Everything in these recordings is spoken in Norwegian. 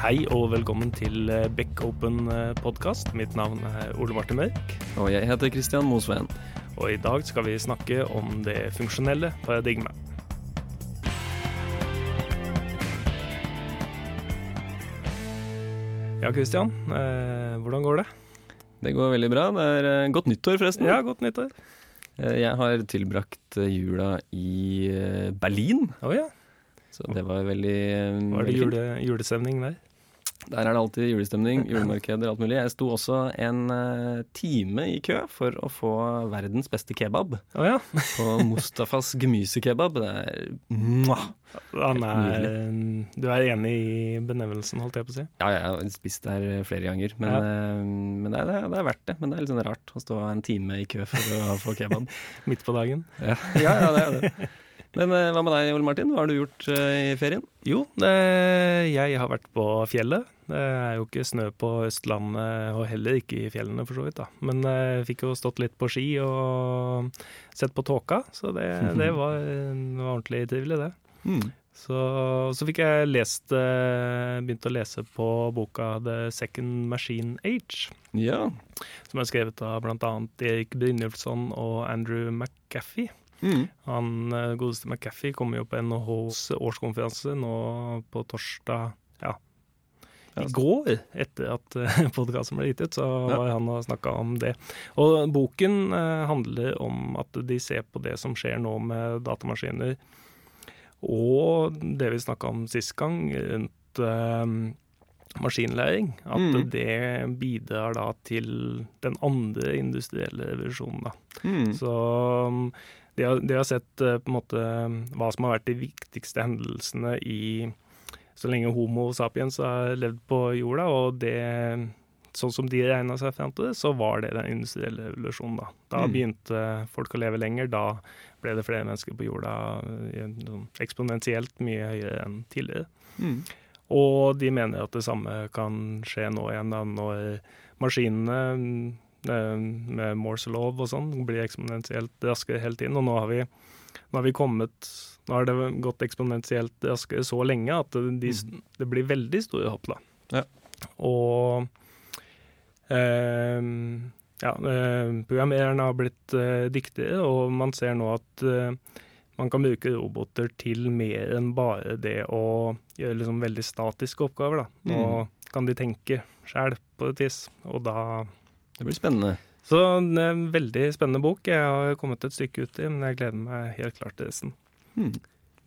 Hei og velkommen til eh, Beck Open podkast. Mitt navn er Ole Martin Mørk. Og jeg heter Christian Mosveen. Og i dag skal vi snakke om det funksjonelle paradigmet. Ja, Christian. Eh, hvordan går det? Det går veldig bra. Det er eh, godt nyttår, forresten. Ja, godt nyttår. Eh, jeg har tilbrakt eh, jula i Berlin. Oh, ja. Så det var veldig Var det jule, julestemning der? Der er det alltid julestemning, julemarkeder, alt mulig. Jeg sto også en uh, time i kø for å få verdens beste kebab. Oh, ja. på Mustafas gemysekebab. Det er mwah! Er, du er enig i benevnelsen, holdt jeg på å si? Ja, jeg har spist der flere ganger. Men, ja. uh, men det, er, det, er, verdt det. Men det er litt sånn rart å stå en time i kø for å få kebab. Midt på dagen? Ja, ja, ja det er det. Men eh, hva med deg, Ole Martin? Hva har du gjort uh, i ferien? Jo, jeg har vært på fjellet. Det er jo ikke snø på Østlandet, og heller ikke i fjellene for så vidt. da. Men eh, jeg fikk jo stått litt på ski og sett på tåka, så det, det var, var, ordentlig trivelig, det. Mm. Så, så, fikk jeg lest begynt å lese på boka The Second Machine Age. Ja. Som er skrevet av bl.a. Erik Brynjulfsson og Andrew McGaffey. Mm. Han eh, godeste McCaffey kommer jo på NHHs årskonferanse nå på torsdag ja, i går, etter at uh, podkasten ble gitt ut, så var han og snakka om det. Og boken uh, handler om at de ser på det som skjer nå med datamaskiner, og det vi snakka om sist gang, rundt maskinlæring. At mm. det bidrar da til den andre industrielle revolusjonen, da. Mm. Så de har, de har sett uh, på en måte hva som har vært de viktigste hendelsene i så lenge Homo sapiens har levd på jorda, og det Sånn som de regna seg frem til det, så var det den industrielle revolusjonen, da. Da mm. begynte folk å leve lenger. Da ble det flere mennesker på jorda sånn eksponentielt mye høyere enn tidligere. Mm. Og de mener at det samme kan skje nå igjen, da, når maskinene Eh, med Morse lov og sånn, blir eksponentielt raskere hele tiden. Og nå har vi, nå har vi kommet Nå har det gått eksponentielt raskere så lenge at det, de, mm. det blir veldig store hopp, da. Ja. Og eh, ja, eh, programmererne har blitt eh, dyktigere, og man ser nå at eh, man kan bruke roboter til mer enn bare det å gjøre liksom veldig statiske oppgaver. Da. Nå mm. kan de tenke sjæl på et vis, og da det blir spennende. Så det er en veldig spennende bok. Jeg har kommet et stykke ut i, men jeg gleder meg helt klart til resten. Hmm.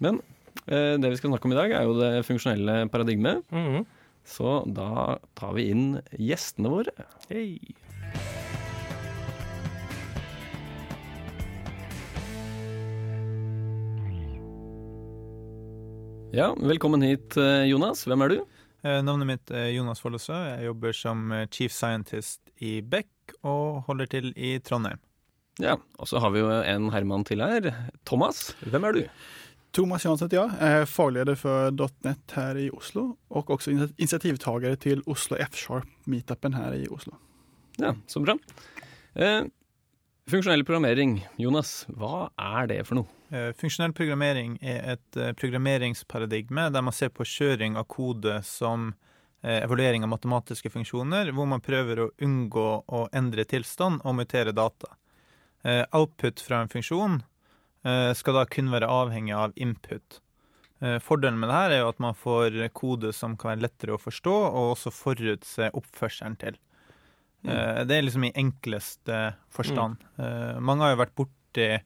Men eh, det vi skal snakke om i dag, er jo det funksjonelle paradigmet. Mm -hmm. Så da tar vi inn gjestene våre. Hei. Ja, velkommen hit, eh, Jonas. Hvem er du? Eh, navnet mitt er Jonas Follesø. Jeg jobber som eh, chief scientist i Beck og holder til i Trondheim. Ja, og så har vi jo en Herman til her. Thomas, hvem er du? Thomas Janseth, ja. jeg. Er fagleder for .net her i Oslo, og også initiativtaker til Oslo F-sharp-meetupen her i Oslo. Ja, så bra. Eh, funksjonell programmering, Jonas, hva er det for noe? Eh, funksjonell programmering er et eh, programmeringsparadigme der man ser på kjøring av kode som evaluering av matematiske funksjoner, hvor man prøver å unngå å endre tilstand og mutere data. Output fra en funksjon skal da kun være avhengig av input. Fordelen med det her er jo at man får kode som kan være lettere å forstå, og også forutse oppførselen til. Mm. Det er liksom i enkleste forstand. Mm. Mange har jo vært borti Eh,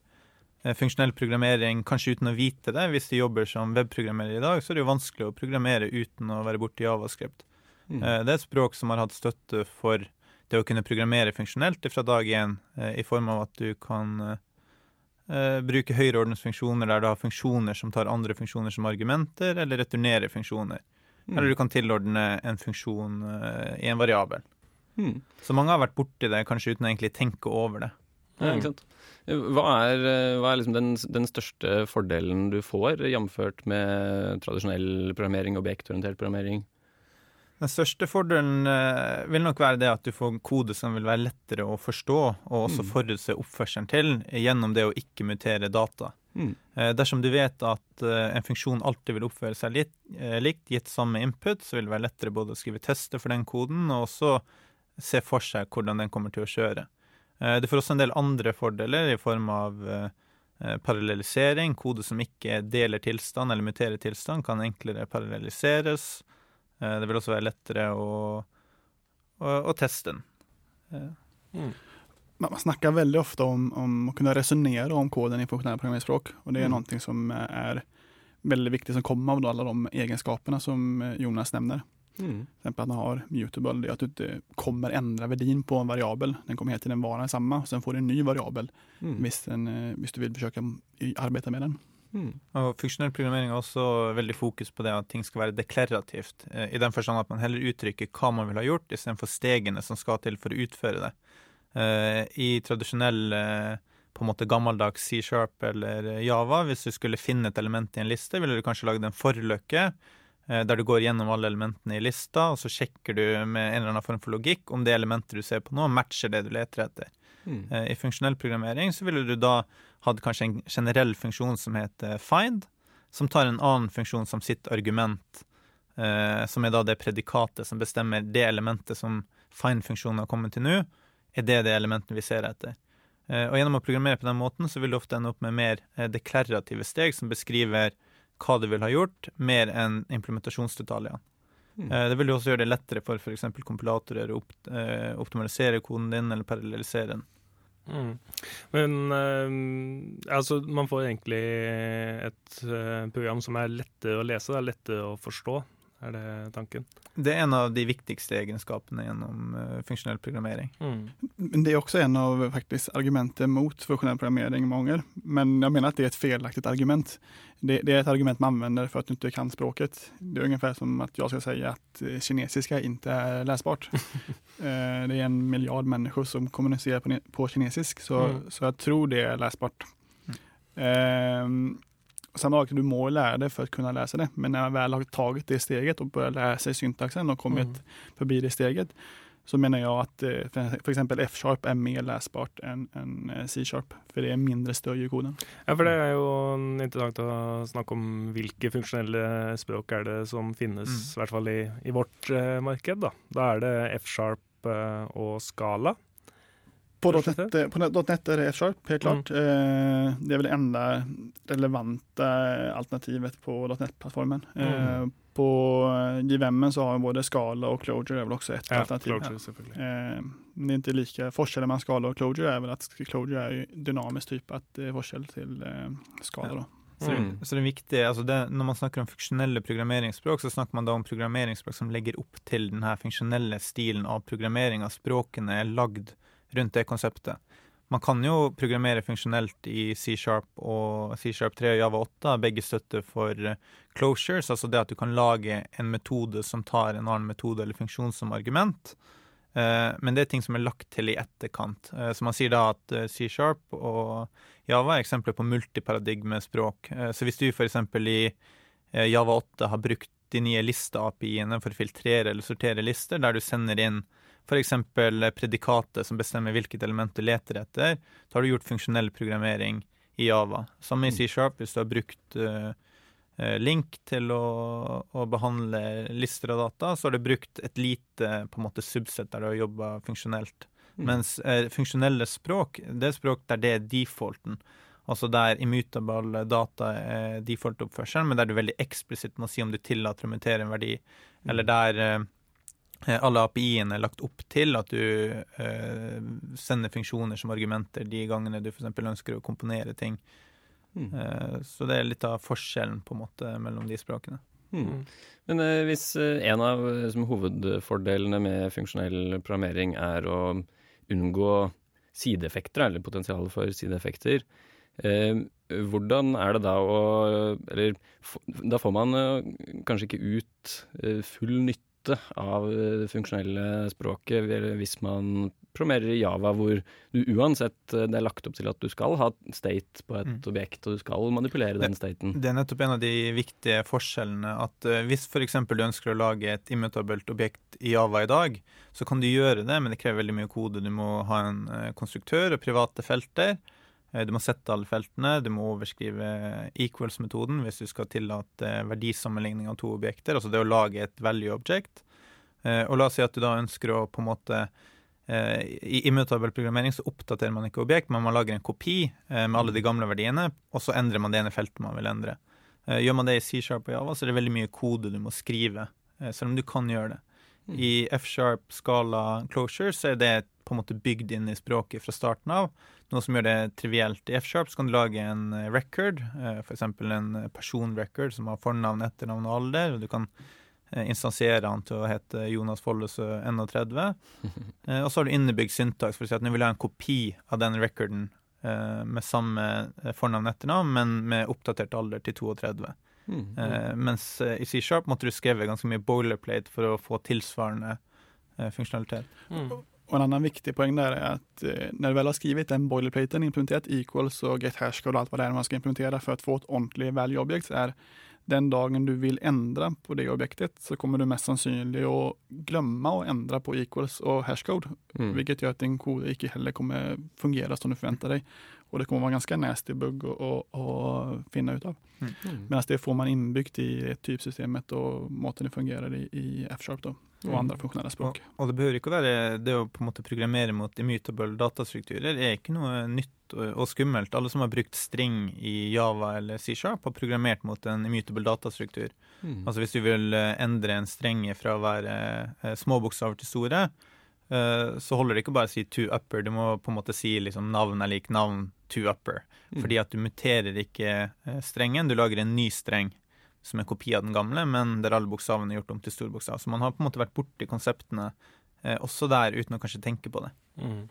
funksjonell programmering kanskje uten å vite det. Hvis de jobber som webprogrammerer i dag, så er det jo vanskelig å programmere uten å være borti javascript. Mm. Eh, det er et språk som har hatt støtte for det å kunne programmere funksjonelt fra dag én, eh, i form av at du kan bruke høyreordnede funksjoner der du har funksjoner som tar andre funksjoner som argumenter, eller returnerer funksjoner. Mm. Eller du kan tilordne en funksjon i en variabel. Mm. Så mange har vært borti det kanskje uten å egentlig tenke over det. Ja, ikke sant? Hva er, eh, hva er liksom den, den, største fordelen du får, jamført med tradisjonell programmering, objektorientert programmering? Den største fordelen eh, vil nok være det at du får kode som vil være lettere å forstå, og også mm. forutse oppførselen til, gjennom det å ikke mutere data. Mm. Eh, dersom du vet at en funksjon alltid vil oppføre seg litt, likt, gitt samme input, så vil det være lettere både å skrive tester for den koden, og også se for seg hvordan den kommer til å kjøre. Eh, det får også en del andre fordeler i form av eh, eh, parallellisering. Kode som ikke deler tilstand eller muterer tilstand, kan enklere parallelliseres. Eh, Det vil også være lettere å, å, å teste den. Eh, Mm. Man snakker veldig ofte om, om å kunne resonnere om koden i funksjonelle programmeringsspråk. Og det er Mm. någonting som er veldig viktig som kommer av alle de egenskapene som Jonas nämner. Mm. Till exempel att man har mutable, det är att du inte kommer ändra värdin på en variabel. Den kommer hela tiden vara densamma. Sen får du en ny variabel Mm. hvis, eh, du vill försöka arbeta med den. Mm. Og funksjonell programmering har også veldig fokus på det at ting skal være deklarativt. eh, I den forstand at man heller uttrykker hva man vil ha gjort, istedenfor stegene som skal til for å utføre det. Eh, I tradisjonell på en måte gammeldags C-sharp eller Java, hvis du skulle finne et element i en liste, ville du kanskje lagd en forløkke der du går gjennom alle elementene i lista, og så sjekker du med en eller annen form for logikk om det elementet du ser på nå, matcher det du leter etter. Mm. Eh, I funksjonell programmering så ville du da hatt kanskje en generell funksjon som heter find, som tar en annen funksjon som sitt argument, eh, som er da det predikatet som bestemmer det elementet som find-funksjonen har kommet til nå, er det det elementet vi ser etter. Eh, og gjennom å programmere på den måten så vil du ofte ende opp med mer eh, deklarative steg som beskriver hva du vil ha gjort, mer enn implementasjonsdetaljene. Mm. Eh, det vil jo også gjøre det lettere for f.eks. kompilatorer å opp, eh, optimalisere koden din eller parallellisere den. Mm. Men eh, altså, man får egentlig et eh, program som er lettere å lese, det er lettere å forstå. Er det tanken? Det er en av de viktigste egenskapene gjennom uh, funksjonell programmering. Mm. Men det er også en av faktisk, argumentet mot funksjonell programmering mange gånger. Men jag menar att det är ett felaktigt argument. Det, det är ett argument man använder för att du inte kan språket. Det är ungefär som att jag ska säga att eh, kinesiska inte är läsbart. Eh, det är en miljard människor som kommunicerar på, på kinesisk, så, Mm. så jag tror det är läsbart. Ehm, Samma sak, du må lära dig för att kunna läsa det, men när man väl har tagit det steget och börjar lära sig syntaxen och kommit Mm. förbi det steget, så mener jeg at f.eks. F-sharp er mer lesbart enn än eh, C-sharp, for det er mindre støy i koden. Ja, for det er jo interessant å snakke om hvilke funksjonelle språk er det som finnes, Mm. i hvert fall i, i vårt eh, marked. Da. da er det F-sharp eh, og Skala. På Fortsätter. .NET, eh, på .NET är det F-sharp, helt klart. Eh, det er vel det enda relevante alternativet på .NET-plattformen. Eh, Mm. På GVM-en så har vi både skala och Clojure är väl också ett Ja, alternativ. Closure. Eh, men det är inte lika, forskjellen mellan skala och closure är väl att closure är dynamisk typ, att det är forskjell till eh, skala. Ja. då. Så, det, Mm. så det er viktig, altså det, Når man snakker om funksjonelle programmeringsspråk, så snakker man da om programmeringsspråk som legger opp til denne funksjonelle stilen av programmering. At språkene er lagd rundt det konseptet. Man kan jo programmere funksjonelt i C-sharp og C-sharp 3 og Java 8. Begge støtter for eh, closures, altså det at du kan lage en metode som tar en annen metode eller funksjon som argument. Eh, Men det er ting som er lagt til i etterkant. Eh, Så man sier da at C-sharp og Java er eksempler på multiparadigmespråk. Så hvis du f.eks. i Java 8 har brukt de nye liste-API-ene for å filtrere eller sortere lister, der du sender inn f.eks. predikatet som bestemmer hvilket element du leter etter, da har du gjort funksjonell programmering i Java. Samme i C-sharp, hvis du har brukt eh, eh, link til å, å behandle lister av data, så har du brukt et lite på en måte subset der du har jobba funksjonelt. Mm. Mens uh, funksjonelle språk, det er språk der det er defaulten. Altså der immutable data er default-oppførselen, men der du veldig eksplisitt må si om du tillater å mutere en verdi, eller der eh, alle API-ene er lagt opp til at du eh, sender funksjoner som argumenter de gangene du f.eks. ønsker å komponere ting. Mm. Eh, så det er litt av forskjellen på en måte mellom de språkene. Mm. Men eh, hvis eh, en av eh, som hovedfordelene med funksjonell programmering er å unngå sideeffekter, eller potensialet for sideeffekter, eh, hvordan er det da å Eller da får man eh, kanskje ikke ut eh, full nytte av eh, det funksjonelle språket hvis man programmerer i Java, hvor du uansett eh, det er lagt opp til at du skal ha state på et Mm. objekt, og du skal manipulere den staten. Det er nettopp en av de viktige forskjellene. At eh, hvis f.eks. du ønsker å lage et immutabelt objekt i Java i dag, så kan du gjøre det, men det krever veldig mye kode. Du må ha en konstruktør og private felter. Eh, du må sette alle feltene, du må overskrive equals-metoden hvis du skal tillate verdisammenligning av to objekter, altså det å lage et value object. Eh, og la oss si at du da ønsker å på en måte eh, I immutabel programmering så oppdaterer man ikke objekt, men man lager en kopi med alle de gamle verdiene, og så endrer man det ene feltet man vil endre. Gjør man det i C-sharp og Java, så er det veldig mye kode du må skrive, selv om du kan gjøre det. Mm. I F-sharp, skala, closure så er det på en måte bygd inn i språket fra starten av. Noe som gjør det trivielt. I F-sharp så kan du lage en eh, record, eh, f.eks. en personrecord som har fornavn, etternavn og alder. og du kan eh, instansiere han til å hete Jonas Follesø 31. Og så har du innebygd syntaks for å si at nå vil jeg ha en kopi av den recorden med samme fornavn og etternavn, men med oppdatert alder til 32. Mm, mm. Mens i C-sharp måtte du skrive ganske mye boilerplate for å få tilsvarende funksjonalitet. Mm. Og en annen viktig poeng der er at eh, når du vel har skrevet den boilerplaten, implementert equals og get hashcode og alt hva det er man skal implementere for å få et ordentlig value-objekt, er den dagen du vil endre på det objektet så kommer du mest sannsynlig å glemme å endre på equals og hashcode. Mm. Vilket gjør at din kode ikke heller kommer fungere som du forventer deg. Og det kommer være ganske nasty bugg å, å, å finne ut av. Mm. mm. Mens det får man innbygd i typsystemet og måten det fungerer i, i F-sharp og mm. andre funksjonelle språk. Og, og, det behøver ikke å være det å på en måte programmere mot immutable datastrukturer er ikke noe nytt og, skummelt. Alle som har brukt string i Java eller C-sharp, har programmert mot en immutable datastruktur. Mm. Altså hvis du vil eh, endre en strenge fra å være eh, små bokstaver til store, så holder det ikke bare å si to upper, du må på en måte si liksom navn er lik navn to upper. Mm. Fordi at du muterer ikke eh, strengen, du lager en ny streng som er kopi av den gamle, men der alle bokstavene er gjort om til storbokstav. Så man har på en måte vært borti konseptene eh, også der, uten å kanskje tenke på det. Mm.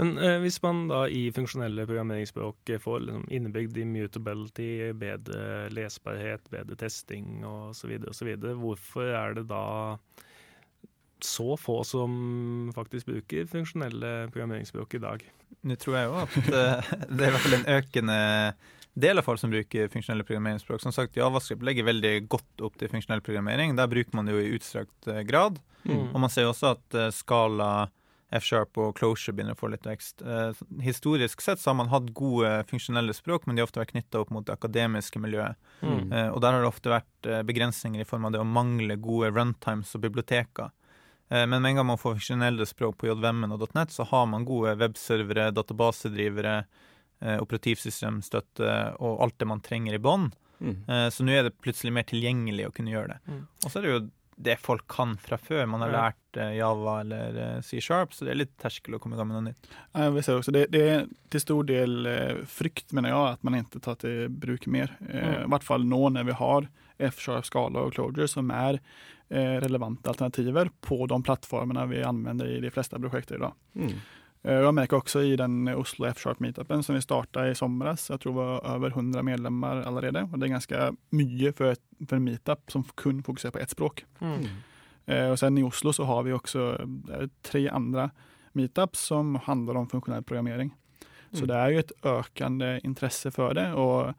Men eh, hvis man da i funksjonelle programmeringsspråk får liksom innebygd immutability, bedre lesbarhet, bedre testing osv., osv., hvorfor er det da så få som faktisk bruker funksjonelle programmeringsspråk i dag? Nå tror jeg jo at uh, det er i hvert fall en økende del av folk som bruker funksjonelle programmeringsspråk. Som sagt, Javascript legger veldig godt opp til funksjonell programmering. Der bruker man det jo i utstrakt uh, grad. Mm. Og man ser også at uh, skala, F-sharp og closure begynner å få litt vekst. historisk sett så har man hatt gode funksjonelle språk, men de har ofte vært knytta opp mot det akademiske miljøet. Mm. og der har det ofte vært begrensninger i form av det å mangle gode runtimes og biblioteker. Eh, men med en gang man får funksjonelle språk på JVM og .net, så har man gode webservere, databasedrivere, eh, operativsystemstøtte og alt det man trenger i bånn. Mm. Eh, så nå er det plutselig mer tilgjengelig å kunne gjøre det. Mm. Og så er det jo det folk kan fra før. Man har ja. lært Java eller C-sharp, så det er litt terskel å komme i gang med noe nytt. Ja, jeg ser også. Det, det er til stor del frykt, mener jeg, at man ikke tar til bruk mer. Mm. I hvert fall nå når vi har F-sharp, Skala og Clojure, som er Eh, relevante alternativer på de plattformene vi anvender i de fleste prosjekter idag. Mm. Eh, jag märker også i den Oslo F-sharp meetupen som vi startet i somras, jeg tror det var over 100 medlemmer allerede. Og det er ganske mye for, et, for en meetup som kun fokuserer på ett språk. Mm. Eh, och sen i Oslo så har vi også tre andre meetups som handler om funksjonell programmering. Mm. Så det er jo et økende interesse for det, og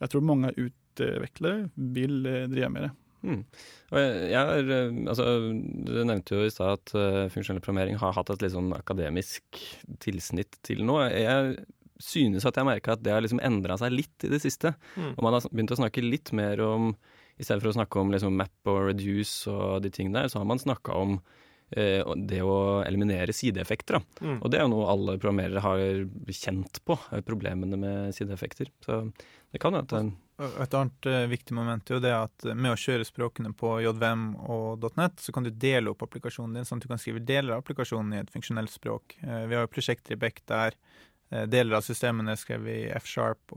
jeg tror mange utviklere vil drive med det. Mm. Jeg, er, eh, altså, du nevnte jo i stad at uh, funksjonell programmering har hatt et litt sånn akademisk tilsnitt til nå. Jeg synes at jeg merka at det har liksom endra seg litt i det siste. Mm. Og man har begynt å snakke litt mer om I stedet for å snakke om liksom map og reduce og de tingene der, så har man snakka om eh, det å eliminere sideeffekter. Mm. Og det er jo noe alle programmerere har kjent på, problemene med sideeffekter. Så det kan jo at et annet uh, viktig moment er jo det at med å kjøre språkene på JVM og .net, så kan du dele opp applikasjonen din, sånn at du kan skrive deler av applikasjonen i et funksjonelt språk. Uh, vi har jo prosjekter i Beck der uh, deler av systemene er skrevet i F-sharp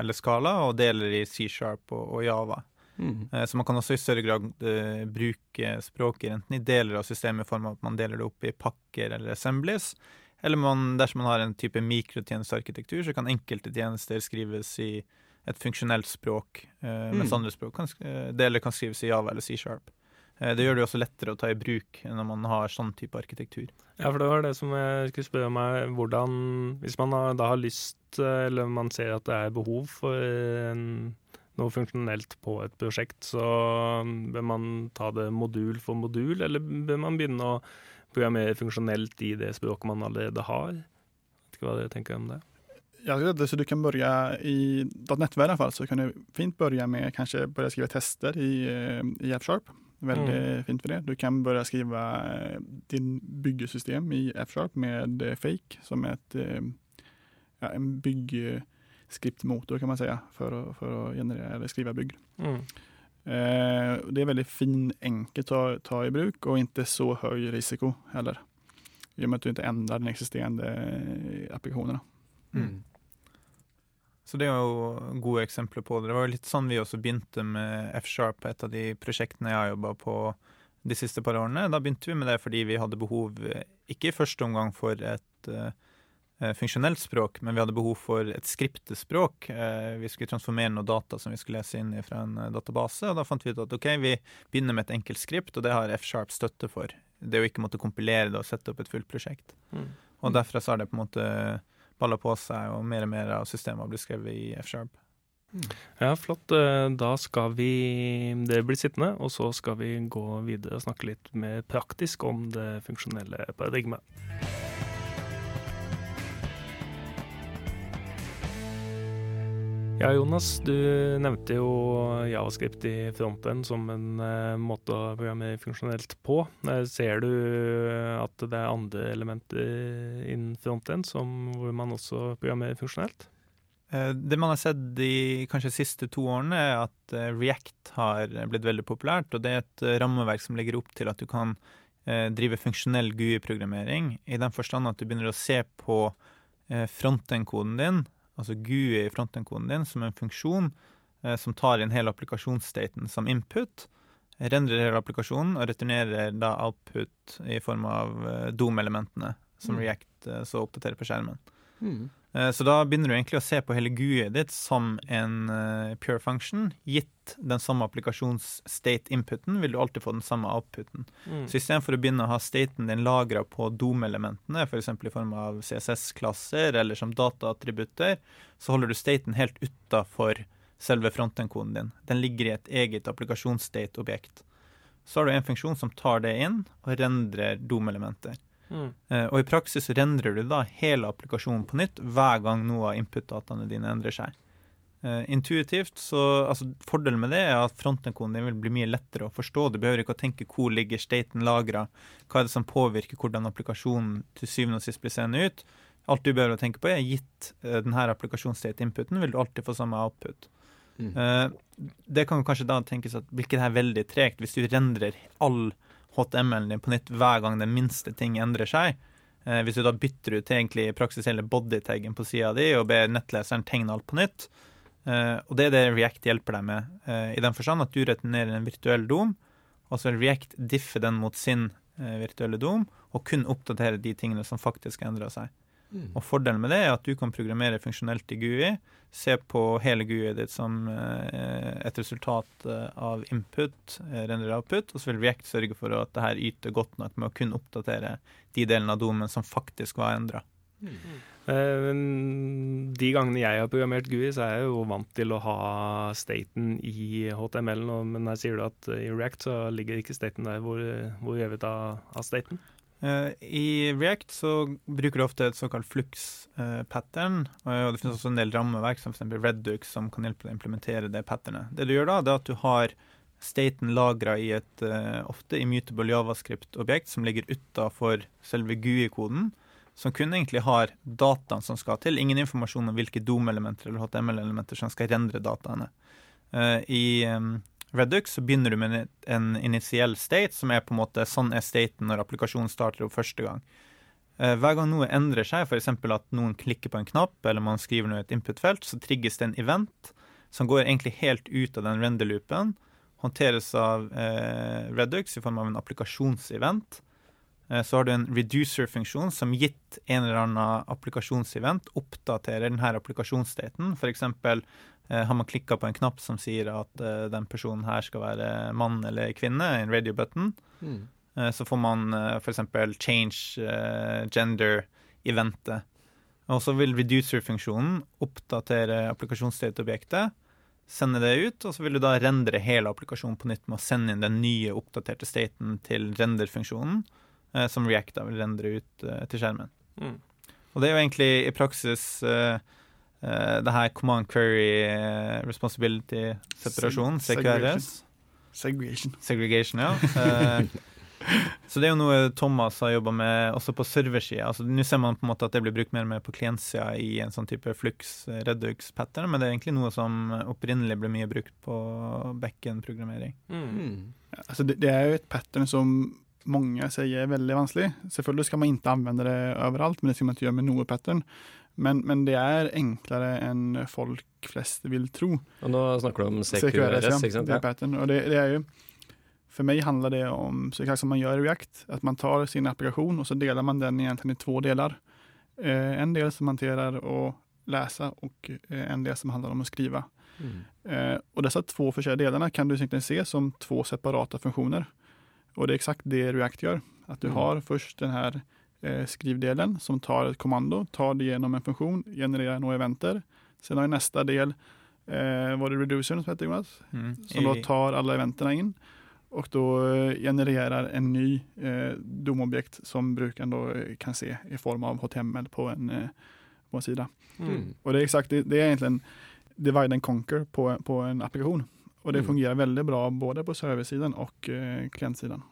eller Skala, og deler i C-sharp og, og, Java. Mm. Så man kan også i større grad bruke språket enten i deler av systemet i form av at man deler det opp i pakker eller assemblies, eller man, dersom man har en type mikrotjenestearkitektur, så kan enkelte tjenester skrives i et funksjonelt språk, eh, mens mm. andre språk kan, eh, deler kan skrives i Java eller C-sharp. Eh, det gjør det også lettere å ta i bruk når man har sånn type arkitektur. Ja, for det var det som jeg skulle spørre meg. Hvordan, hvis man da har lyst, eller man ser at det er behov for noe funksjonelt på et prosjekt, så bør man ta det modul for modul, eller bør man begynne å programmere funksjonelt i det språket man allerede har? Vet ikke hva dere tenker om det? Ja, så du kan börja i .NET i alla fall så kan du fint börja med kanske börja skriva tester i, i F-sharp. Väldigt mm. fint för det. Du kan börja skriva din byggesystem i F-sharp med Fake som är ett, ja, en byggskriptmotor kan man säga för att, för att generera eller skriva bygg. Mm. Eh, det är väldigt fin, enkelt att ta i bruk och inte så hög risiko heller. I och med att du inte ändrar den existerande applikationerna. Mm. Så det er jo gode eksempler på det. Det var jo litt sånn vi også begynte med F-sharp, et av de prosjektene jeg har jobba på de siste par årene. Da begynte vi med det fordi vi hadde behov, ikke i første omgang for et uh, funksjonelt språk, men vi hadde behov for et skriptespråk. Uh, vi skulle transformere noe data som vi skulle lese inn fra en database, og da fant vi ut at ok, vi begynner med et enkelt skript, og det har F-sharp støtte for. Det å ikke måtte kompilere det og sette opp et fullt prosjekt. Mm. Og derfra så har det på en måte baller på seg, og mer og mer av systemet blir skrevet i F-sharp. Mm. Ja, flott. Eh, da skal vi det blir sittende, og så skal vi gå videre og snakke litt mer praktisk om det funksjonelle paradigmet. Ja, Jonas, du nevnte jo Javascript i fronten som en uh, måte å programmere funksjonelt på. Uh, ser du at det er andre elementer innen fronten hvor man også programmerer funksjonelt? Uh, det man har sett de kanskje siste to årene, er at React har blitt veldig populært. Og det er et rammeverk som legger opp til at du kan drive funksjonell GUI-programmering, i den forstand at du begynner å se på fronten-koden din altså GUI i frontend-koden din, som en funksjon eh, som tar inn hele applikasjonsstaten som input, rendrer hele applikasjonen og returnerer da output i form av eh, DOM-elementene som mm. React eh, så oppdaterer på skjermen. Mm. Eh, så da begynner du egentlig å se på hele GUI-et ditt som en uh, pure function. Gitt den samme applikasjons-state-inputen, vil du alltid få den samme outputen. Mm. Så istedenfor å begynne å ha staten din lagra på DOM-elementene, f.eks. i form av CSS-klasser eller som dataattributter, så holder du staten helt utafor selve frontend-koden din. Den ligger i et eget applikasjons-state-objekt. Så har du en funksjon som tar det inn og rendrer DOM-elementer. Mm. Uh, og i praksis rendrer du da hele applikasjonen på nytt hver gang noe av input-dataene dine endrer seg. Uh, intuitivt så, altså Fordelen med det er at frontend-koden din vil bli mye lettere å forstå. Du behøver ikke å tenke hvor ligger staten lagra, hva er det som påvirker hvordan applikasjonen til syvende og sist blir seende ut. Alt du behøver å tenke på, er gitt uh, denne applikasjonsstate-inputen, vil du alltid få samme output. Mm. det kan kanskje da tenkes at hvilket er veldig tregt hvis du rendrer all HTML-en din på nytt hver gang den minste ting endrer seg. Eh, hvis du da bytter ut egentlig praksis hele bodytaggen på sida di og ber nettleseren tegne alt på nytt. Eh, og det er det React hjelper deg med, eh, i den forstand at du returnerer en virtuell dom, og så React differ den mot sin virtuelle dom, og kun oppdatere de tingene som faktisk endrer seg. Mm. Og Fordelen med det er at du kan programmere funksjonelt i GUI, se på hele GUI-et ditt som eh, et resultat eh, av input, eh, render output, og så vil React sørge for at det her yter godt nok med å kun oppdatere de delene av domen som faktisk var endra. Mm. De gangene jeg har programmert GUI, så er jeg jo vant til å ha staten i HTML, men her sier du at i React så ligger ikke staten der. Hvor, hvor gjør vi av staten? Uh, I React så bruker du ofte et såkalt flux-pattern. Uh, og Det finnes også en del rammeverk som f.eks. Redux som kan hjelpe deg å implementere det patternet. Det du gjør da, det er at du har staten lagra i et ofte immutable javascript-objekt som ligger utafor selve GUI-koden, som kun egentlig har dataen som skal til. Ingen informasjon om hvilke DOM-elementer eller HTML-elementer som skal rendre dataene. I Redux så begynner du med en initiell state, som er på en måte sånn er staten når applikasjonen starter opp første gang. Eh, hver gang noe endrer seg, f.eks. at noen klikker på en knapp, eller man skriver noe i et input-felt, så trigges det en event som går egentlig helt ut av den render-loopen. Håndteres av eh, Redux i form av en applikasjonsevent. Eh, så har du en reducer-funksjon som gitt en eller annen applikasjonsevent oppdaterer denne applikasjonsstaten. F.eks. Eh, har man klikka på en knapp som sier at uh, den personen her skal være mann eller kvinne, en radio button, mm. uh, så får man uh, f.eks. change gender-eventet. Og så vil reducer-funksjonen oppdatere applikasjonsstate-objektet, sende det ut, og så vil du da rendre hele applikasjonen på nytt med å sende inn den nye oppdaterte staten til render-funksjonen, som React da vil rendre ut til skjermen. Mm. Og det er jo egentlig i praksis uh, det her Command Query Responsibility-separasjonen, CQRS. Segregation. Segregation, ja. Uh, så det er jo noe Thomas har jobba med også på serversida. Altså, Nå ser man på en måte at det blir brukt mer og mer på klientsida i en sånn type flux redux pattern, men det er egentlig noe som opprinnelig ble mye brukt på backend-programmering. Mm. Ja, Altså det, det er jo et pattern som mange sier er veldig vanskelig. Selvfølgelig skal man ikke anvende det overalt, men det skal man ikke gjøre med noe pattern. Men, men det er enklere enn folk flest vil tro. Og nå snakker du om CQRS, ja. ikke sant? Det er pattern. Og det, det er jo For meg handler det om så som man gjør i React, at man tar sin applikasjon og så deler man den egentlig i to deler. Eh, en del som hanterer å lese, og eh, en del som handler om å skrive. Mm. Eh, og disse to forskjellige delene kan du egentlig se som to separate funksjoner. Og det er eksakt det React gjør. At du Mm. har først den her skrivdelen som tar et kommando, tar det gjennom en funksjon, genererer noen eventer. Sen har vi neste del, eh, var det reduceren som heter Jonas? Mm. Som da tar alle eventene inn. Og da eh, genererer en ny eh, domobjekt som brukeren da eh, kan se i form av HTML på en, eh, på en side. Mm. Og det er exakt, det, det er egentlig en divide and conquer på, på en applikasjon. Og det Mm. veldig bra både på serversiden og eh, klientsiden.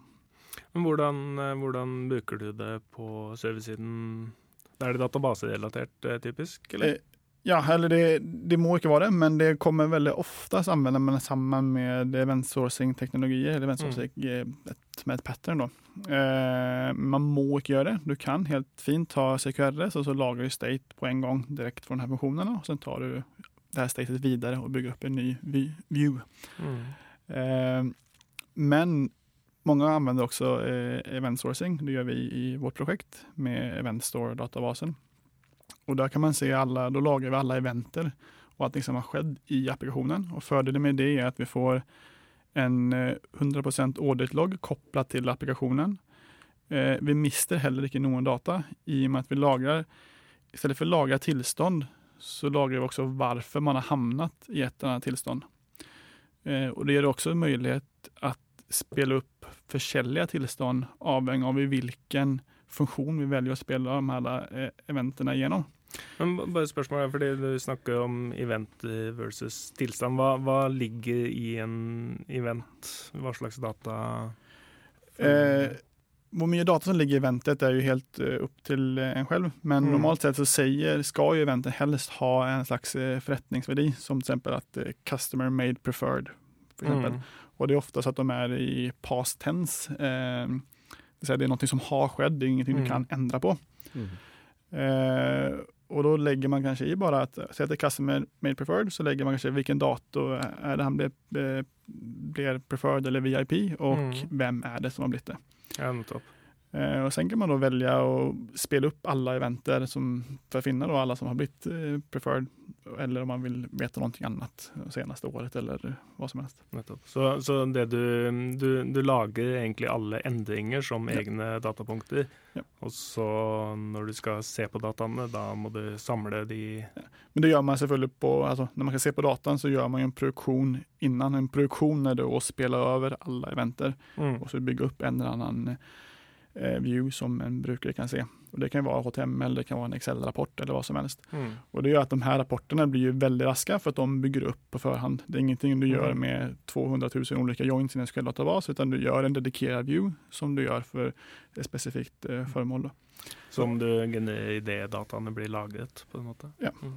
Men hvordan, eh, hvordan bruker du det på serversiden? Er det databaserelatert, eh, typisk, eller? Eh, Ja, eller det, det må ikke være det, men det kommer veldig ofte anvender man sammen med event sourcing-teknologier, eller event sourcing eh, et, med et pattern. Eh, man må ikke gjøre det. Du kan helt fint ta CQRS og så lagrer du state på en gang direkte fra denne funksjonen, og så tar du det her statet videre og bygger opp en ny view. Mm. Eh, men mange anvender også eh, event sourcing. Det gjør vi i vårt prosjekt med Eventstore-databasen. Og der kan man se alla, da lager vi alle eventer og alt som har skjedd i applikasjonen. Og Fordelen med det er at vi får en eh, 100% audit-logg koblet til applikasjonen. Eh, vi mister heller ikke noen data i og med at vi lagrer I stedet for å lagre tilstand, så lagrer vi også hvorfor man har havnet i et eller annet tilstand. Eh, og det gir også mulighet at spille opp forskjellige tilstand avhengig av i hvilken funksjon vi velger å spille de her eh, eventene gjennom. Men bare spørsmål, fordi du snakker om event versus tilstand. Hva, hva ligger i en event? Hva slags data? Eh, hvor mye data som ligger i eventet er jo helt eh, opp til eh, en selv, men Mm. normalt sett så sier, skal jo eventet helst ha en slags eh, forretningsverdi, som til eksempel at eh, customer made preferred. For eksempel. Mm. Og det er ofte at de er i past tense. Eh, det, vil det er noe som har skjedd, det er ingenting Mm. du kan endre på. Mm. Eh, og da legger man kanskje i bare at Si at det er customer made preferred, så legger man kanskje hvilken dato er det han blir, blir- preferred eller VIP, og Mm. hvem er det som har blitt det. Ja, nettopp. Eh, og Sen kan man da velge å spille opp alle eventer som, for å finne da alle som har blitt eh, preferred, eller om man vil vite noe annet seneste året, eller hva som helst. Så, så det du, du, du lager egentlig alle endringer som Ja. egne datapunkter, Ja. og så når du skal se på dataene, da må du samle de Men det gjør man selvfølgelig på, altså, når man kan se på dataen så gjør man en produksjon innan. En produksjon er det å spille over alle eventer. mm. og så bygge opp en eller annen view som en brukare kan se. Och det kan vara HTML, det kan vara en Excel-rapport eller vad som helst. Mm. Och det gör att de här rapporterna blir ju väldigt raska för att de bygger upp på förhand. Det är ingenting du gör Mm. med 200 000 olika joints i en SQL-databas utan du gör en dedikerad view som du gör för ett specifikt eh, föremål. Som du genererer idet dataene blir lagret, på en måte. Ja. Mm.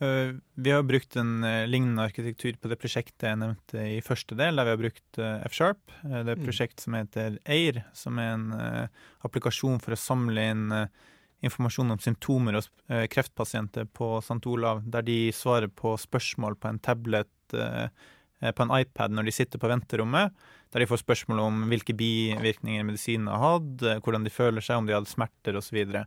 Eh, Vi har brukt en eh, lignende arkitektur på det prosjektet jeg nevnte i første del, der vi har brukt eh, F-sharp. Det er et Mm. prosjekt som heter AIR, som er en applikasjon for å samle inn informasjon om symptomer hos kreftpasienter på St. Olav, der de svarer på spørsmål på en tablet på en iPad når de sitter på venterommet, der de får spørsmål om hvilke bivirkninger medisinen har hatt, hvordan de føler seg, om de hadde smerter osv. Eh,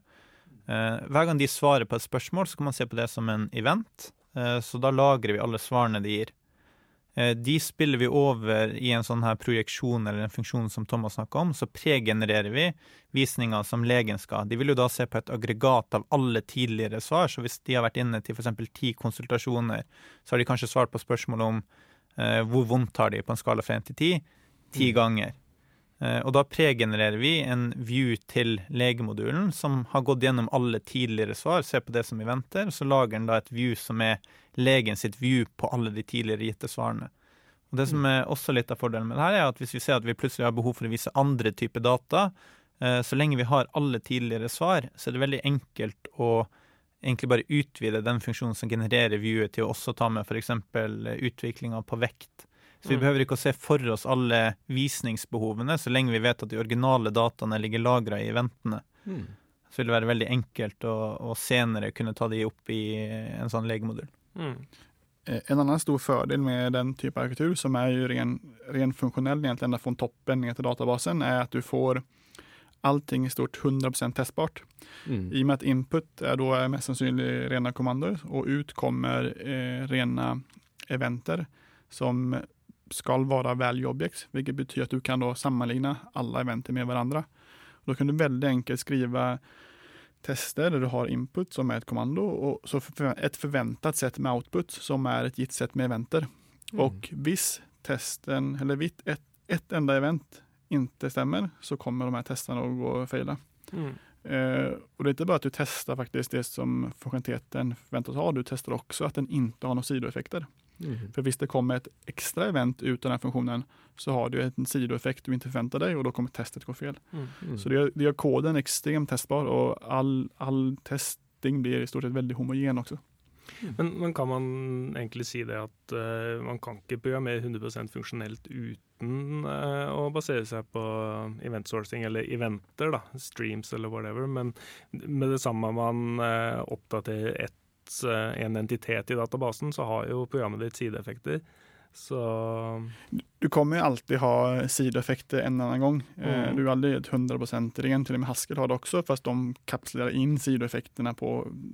hver gang de svarer på et spørsmål, så kan man se på det som en event. Eh, så da lagrer vi alle svarene de gir. Eh, de spiller vi over i en sånn her projeksjon eller en funksjon som Thomas snakka om. Så pregenererer vi visninger som legen skal. De vil jo da se på et aggregat av alle tidligere svar. Så hvis de har vært inne til f.eks. ti konsultasjoner, så har de kanskje svart på spørsmål om eh, hvor vondt har de på en skala fra én til ti? Ti Mm. ganger. Eh, og da pregenererer vi en view til legemodulen som har gått gjennom alle tidligere svar, ser på det som vi venter, og så lager den da et view som er legen sitt view på alle de tidligere gitte svarene. Og Det som er også litt av fordelen med det her, er at hvis vi ser at vi plutselig har behov for å vise andre typer data, eh, så lenge vi har alle tidligere svar, så er det veldig enkelt å egentlig bare utvide den funksjonen som genererer viewet, til å også ta med f.eks. utviklinga på vekt så vi mm. behøver ikke å se for oss alle visningsbehovene, så lenge vi vet at de originale dataene ligger lagra i eventene. Mm. Så vil det være veldig enkelt å, å, senere kunne ta de opp i en sånn legemodul. Mm. Eh, en annen stor fordel med den type arkitektur, som er jo ren, ren funksjonell egentlig enda fra toppen ned til databasen, er at du får allting i stort 100% testbart. Mm. I og med at input er da mest sannsynlig rene kommandoer, og ut kommer eh, rene eventer som skal være value objects, hvilket betyr at du kan sammenligne alle eventer med hverandre. Da kan du veldig enkelt skrive tester der du har input, som er et kommando, og så et forventet sett med output, som er et gitt sett med eventer. Mm. Og hvis testen, eller hvis et, et enda event ikke stemmer, så kommer de her testene å gå feil. Mm. Uh, og det er ikke bare at du tester faktisk det som funktionaliteten forventes ha, du tester også at den ikke har noen sidoeffekter. Mm. For hvis det kommer et ekstra event ut av den funksjonen, så har du en sidoeffekt du ikke forventer deg, og da kommer testet gå feil. Mm. Mm. Så det gjør, det gjør, koden ekstremt testbar, og all, all, testing blir i stort sett veldig homogen også. Mm. Men, men, kan man egentlig si det at uh, man kan ikke programmere 100 funksjonelt uten uh, å basere seg på event sourcing eller eventer, da, streams eller whatever, men med det samme man uh, oppdaterer et Eh, en entitet i databasen, så har jo programmet ditt sideeffekter. Så Du kommer jo alltid ha sidoeffekter en eller annen gang. Eh, mm. Du er aldri 100 ren. Til og med Haskell har det også, fast de kapslerer inn på,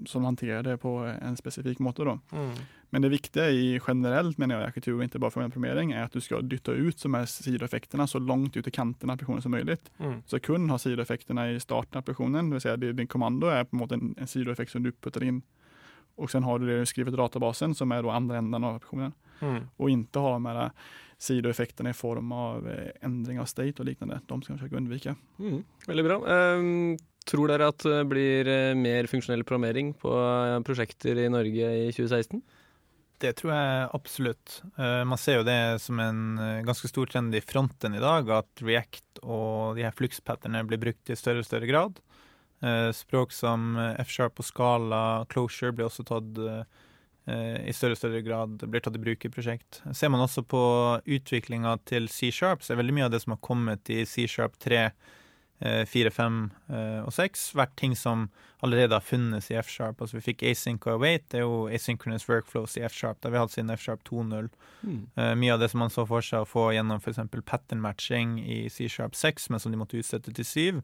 som håndterer det på en spesifikk måte. Mm. Men det viktige i generelt mener jeg, arkitektur, ikke bare for programmering, er at du skal dytte ut de er sidoeffektene så langt ut i kanten av applikasjonen som mulig. Mm. Så kun ha sidoeffektene i starten av applikasjonen, dvs. Si din kommando er på en måte en, en sidoeffekt som du putter inn och sen har du det skrivet i databasen som är då andra änden av applikationen. Mm. Och inte ha de här sidoeffekterna i form av eh, ändring av state og liknande. De skal vi försöka undvika. Mm. Veldig bra. Um, tror dere at det blir eh, mer funksjonell programmering på eh, prosjekter i Norge i 2016? Det tror jeg absolutt. Man ser jo det som en ganske stor trend i fronten i dag, at React og de her flux-patternene blir brukt i større og større grad. Eh, språk som eh, F-sharp og skala, Closure, blir også tatt eh, i større og større grad blir tatt i bruk i prosjekt. Ser man også på utviklinga til C-sharp, så er veldig mye av det som har kommet i C-sharp 3, 4, 5 og 6, vært ting som allerede har funnes i F-sharp. Altså Vi fikk async og await, det er jo asynchronous workflows i F-sharp. Det har vi hatt siden F-sharp 2.0. Mm. mye av det som man så for seg å få gjennom f.eks. pattern matching i C-sharp 6, men som de måtte utsette til 7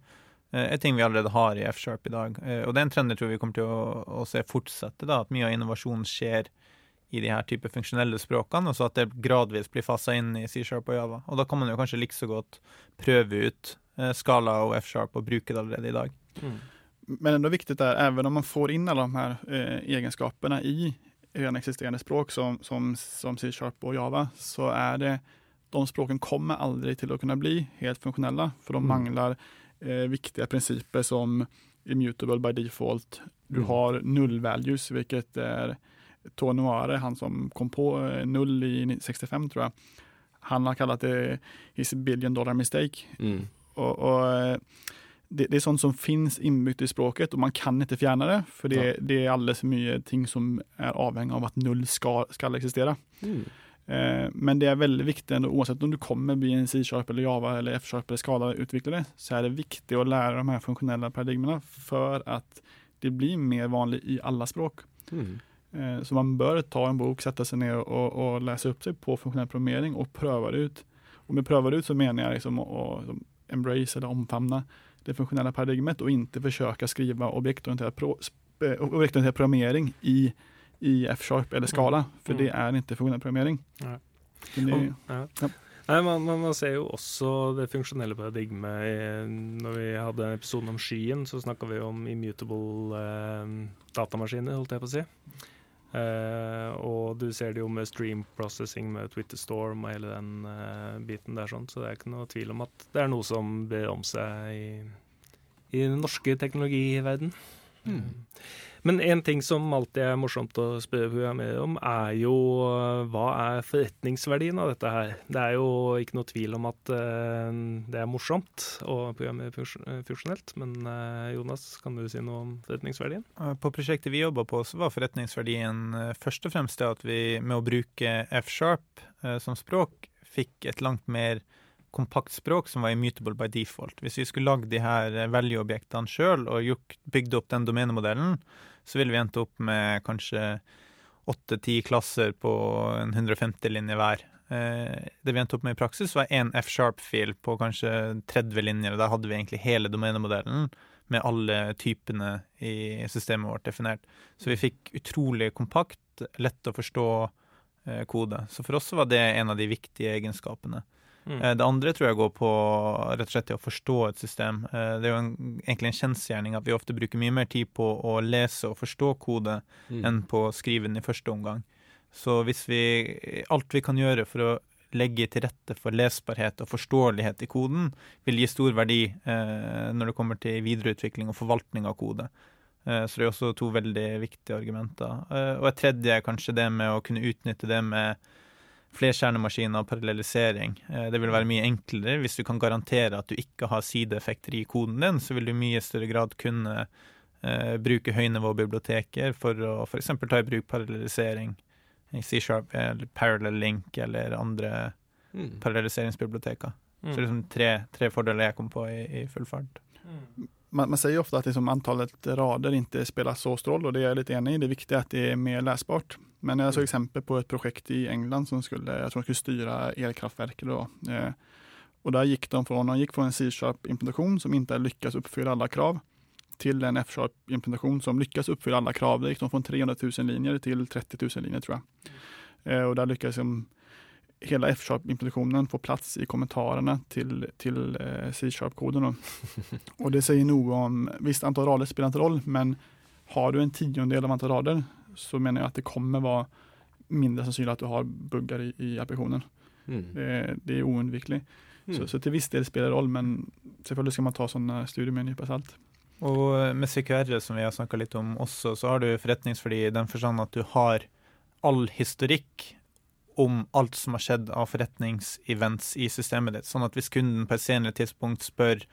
er eh, ting vi allerede har i F-sharp i dag. Eh, og det er en trend jeg tror vi kommer til å, å se fortsette, da, at mye av innovasjonen skjer i de her type funksjonelle språkene, og så at det gradvis blir fasa inn i C-sharp og Java. Og da kan man jo kanskje like så godt prøve ut eh, Skala og F-sharp og bruke det allerede i dag. Mm. Men enda viktig er, even om man får inn alle de her eh, egenskapene i redan eksisterende språk som, som, som C-sharp og Java, så er det de språkene kommer aldri til å kunne bli helt funksjonelle, for de mm. mangler eh, viktiga principer som immutable by default. Du mm. har null values, vilket är Tony han som kom på eh, null i 65 tror jag. Han har kallat det his billion dollar mistake. Mm. Og, og eh, det, det, er sånt som finnes innbygd i språket, og man kan ikke fjerne det. For det, ja. det er alldeles mye ting som er avhengig av at null skal, skal eksistere. Mm. Eh, men det er veldig viktig, uansett om du kommer bli en C-sharp eller Java eller F-sharp eller Scala-utviklare, så er det viktig å lære de her funksjonelle paradigmene for at det blir mer vanlig i alle språk. Mm. Eh, så man bør ta en bok, sette seg ned og, og lese opp seg på funksjonell programmering og prøve det ut. Og med prøve det ut så mener jeg liksom å, å embrace eller omfamne det funksjonelle paradigmet og ikke forsøke å skrive objektorientert, pro, objektorientert programmering i i F-sharp eller skala, for det er ikke funksjonell programmering. Ja. ja. Nei, man, man, ser jo også det funksjonelle paradigmet. Når vi hadde episoden om skyen, så snakka vi om immutable eh, datamaskiner, holdt jeg på å si. Eh, og du ser det jo med stream processing med Twitter Storm og hele den eh, biten der, sånn, så det er ikke noe tvil om at det er noe som ber om seg i, i den norske teknologiverden. Men en ting som alltid er morsomt å spørre programmerere om, er jo uh, hva er forretningsverdien av dette her? Det er jo ikke noe tvil om at uh, det er morsomt å programmere funksjonelt, men uh, Jonas, kan du si noe om forretningsverdien? På prosjektet vi jobba på, så var forretningsverdien først og fremst det at vi med å bruke F-sharp som språk fikk et langt mer kompakt språk som var immutable by default. Hvis vi skulle lagd de her value-objektene sjøl og bygd opp den domenemodellen, så ville vi endt opp med kanskje åtte-ti klasser på en 150 linje hver. Eh, det vi endte opp med i praksis, var én F-sharp-fil på kanskje 30 linjer. og der hadde vi egentlig hele domenemodellen med alle typene i systemet vårt definert. Så vi fikk utrolig kompakt, lett å forstå eh, kode. Så for oss var det en av de viktige egenskapene. Mm. Eh, det andre tror jeg går på rett og slett til å forstå et system. Eh, det er jo en, egentlig en kjensgjerning at vi ofte bruker mye mer tid på å lese og forstå kode mm. enn på å skrive den i første omgang. Så hvis vi Alt vi kan gjøre for å legge til rette for lesbarhet og forståelighet i koden, vil gi stor verdi eh, når det kommer til videreutvikling og forvaltning av kode. Eh, så det er også to veldig viktige argumenter. Eh, og et tredje er kanskje det med å kunne utnytte det med flerkjernemaskiner og parallellisering. Eh, det vil være mye enklere hvis du kan garantere at du ikke har sideeffekter i koden din, så vil du i mye større grad kunne uh, bruke høynivåbiblioteker for å f.eks. ta i bruk parallellisering i C-sharp eller Parallel Link eller andre mm. parallelliseringsbiblioteker. Mm. Så det er liksom tre, tre, fordeler jeg kom på i, i full fart. Mm. Man, man, säger ofta att liksom antalet rader ikke spiller så stor roll och det er jeg litt enig i. Det er viktig at det er mer läsbart. Men jeg så mm. eksempel på et projekt i England som skulle, jag tror skulle styra elkraftverket. Då. Eh, och där gick de från, de gick från en C-sharp-implementation som ikke lyckas uppfylla alle krav til en F-sharp-implementation som lyckas uppfylla alle krav. Det gick de från 300 000 linjer til 30 000 linjer tror jeg. Eh, och där lyckades de, hela F-sharp-implementasjonen får plats i kommentarene til, till eh, C-sharp-koden. Och det sier noe om, visst antall rader spelar inte roll, men har du en tiondel av antall rader så mener jeg at det kommer være mindre sannsynlig at du har bugger i, i applikasjonen. Mm. Det, det, er uundvikelig. Mm. Så, så, til viss del spiller det rolle, men selvfølgelig skal man ta sånne studier med en nype salt. Og med CQR, som vi har snakka litt om også, så har du forretningsfri i den forstand at du har all historikk om alt som har skjedd av forretningsevents i systemet ditt. Sånn at hvis kunden på et senere tidspunkt spør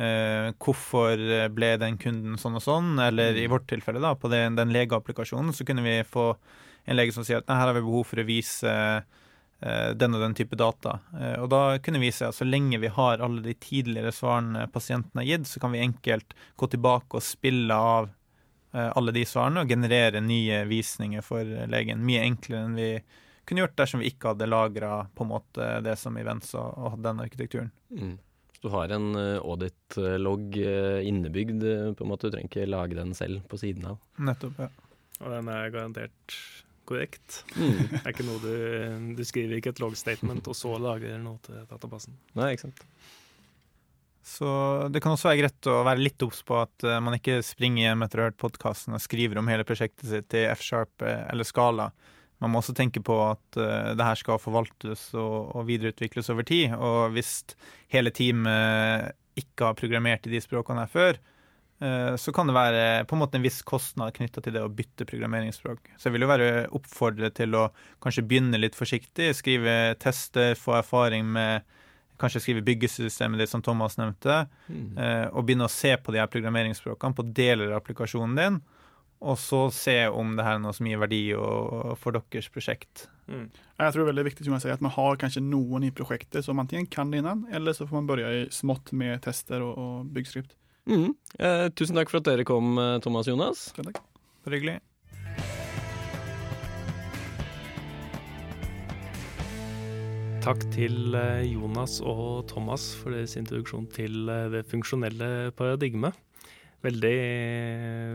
Eh, hvorfor ble den kunden sånn og sånn, eller i mm. vårt tilfelle, da, på den, den legeapplikasjonen, så kunne vi få en lege som sier at her har vi behov for å vise eh, den og den type data. Eh, og da kunne vi se at så lenge vi har alle de tidligere svarene pasienten har gitt, så kan vi enkelt gå tilbake og spille av eh, alle de svarene og generere nye visninger for legen. Mye enklere enn vi kunne gjort dersom vi ikke hadde lagra det som events og, og den arkitekturen. Mm. Du har en uh, audit-logg uh, innebygd, uh, på en måte. Du trenger ikke lage den selv på siden av. Nettopp, ja. Og den er garantert korrekt. Mm. Det er ikke noe du, du skriver ikke et log-statement, og så lager noe til databasen. Nei, ikke sant. Så det kan også være greit å være litt obs på at man ikke springer hjem etter å ha hørt podkasten og skriver om hele prosjektet sitt i F-sharp eller Skala man må også tenke på at uh, det her skal forvaltes og, og, videreutvikles over tid. Og hvis hele teamet ikke har programmert i de språkene her før, uh, så kan det være på en måte en viss kostnad knytta til det å bytte programmeringsspråk. Så jeg vil jo være oppfordret til å kanskje begynne litt forsiktig, skrive tester, få erfaring med Kanskje skrive byggesystemet ditt, som Thomas nevnte, mm. uh, og begynne å se på de her programmeringsspråkene på deler av applikasjonen din og så se om det her er noe som gir verdi for deres prosjekt. Mm. Jeg tror det er veldig viktig som jeg sier, at man har kanskje noen i prosjektet som enten kan det innan, eller så får man begynne i smått med tester og, og byggskript. Mm. Eh, tusen takk for at dere kom, eh, Thomas og Jonas. takk. Bare hyggelig. Takk til eh, Jonas og Thomas for deres introduksjon til eh, det funksjonelle paradigmet. Veldig,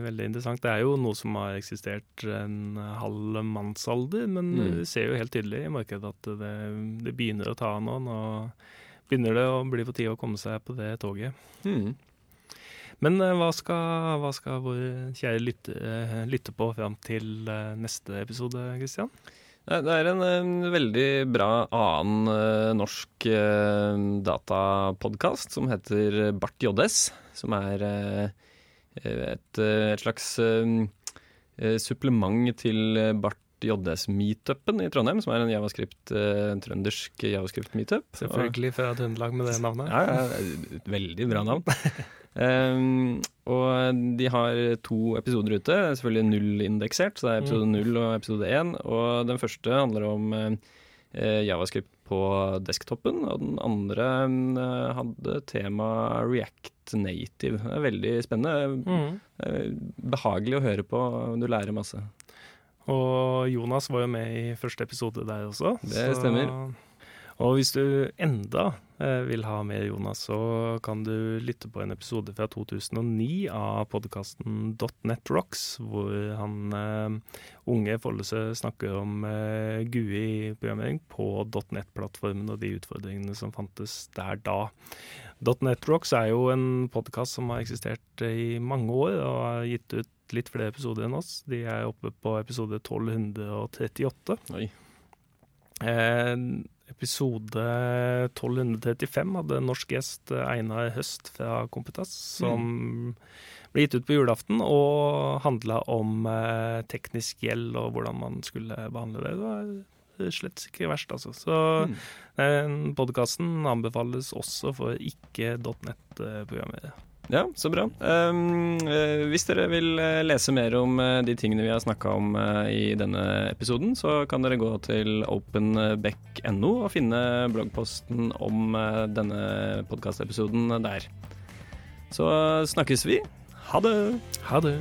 veldig interessant. Det er jo noe som har eksistert en halv mannsalder, men mm. vi ser jo helt tydelig i markedet at det, det begynner å ta nå. Nå begynner det å bli på tide å komme seg på det toget. Mm. Men eh, hva skal, hva skal vår kjære lytte, eh, lytte på fram til eh, neste episode, Kristian? Det er en, en, veldig bra annen uh, norsk uh, datapodkast som heter Bart JS. Som er eh, et, eh, et slags eh, eh, supplement til Bart JS-meetupen i Trondheim, som er en javascript, en trøndersk javascript-meetup. Selvfølgelig fra Trøndelag med det navnet. Ja, ja, veldig bra navn. Um, og de har to episoder ute, selvfølgelig nullindeksert, så det er episode null og episode én. Og den første handler om uh, javascript på desktopen, og den andre eh, hadde tema React Native. Det er veldig spennende. Mm. Eh, behagelig å høre på, du lærer masse. Og Jonas var jo med i første episode der også. Det stemmer. Og hvis du enda eh, vil ha med Jonas, så kan du lytte på en episode fra 2009 av podkasten .net Rocks, hvor han uh, unge Follese snakker om uh, GUI-programmering på .net-plattformen og de utfordringene som fantes der da. .net Rocks er jo en podkast som har eksistert i mange år og har gitt ut litt flere episoder enn oss. De er oppe på episode 1238. Oi. Eh, episode 1235 hadde en norsk gjest, eh, Einar Høst fra Kompetas, som ble gitt ut på julaften og handla om eh, teknisk gjeld og hvordan man skulle behandle det. Det var slett ikke verst, altså. Så Mm. den podkasten anbefales også for ikke.nett-programmerere. Ja, så bra. Um, hvis dere vil eh, lese mer om eh, de tingene vi har snakka om i denne episoden, så kan dere gå til openbeck.no og finne bloggposten om denne podkastepisoden der. Så snakkes vi. Ha det! Ha det.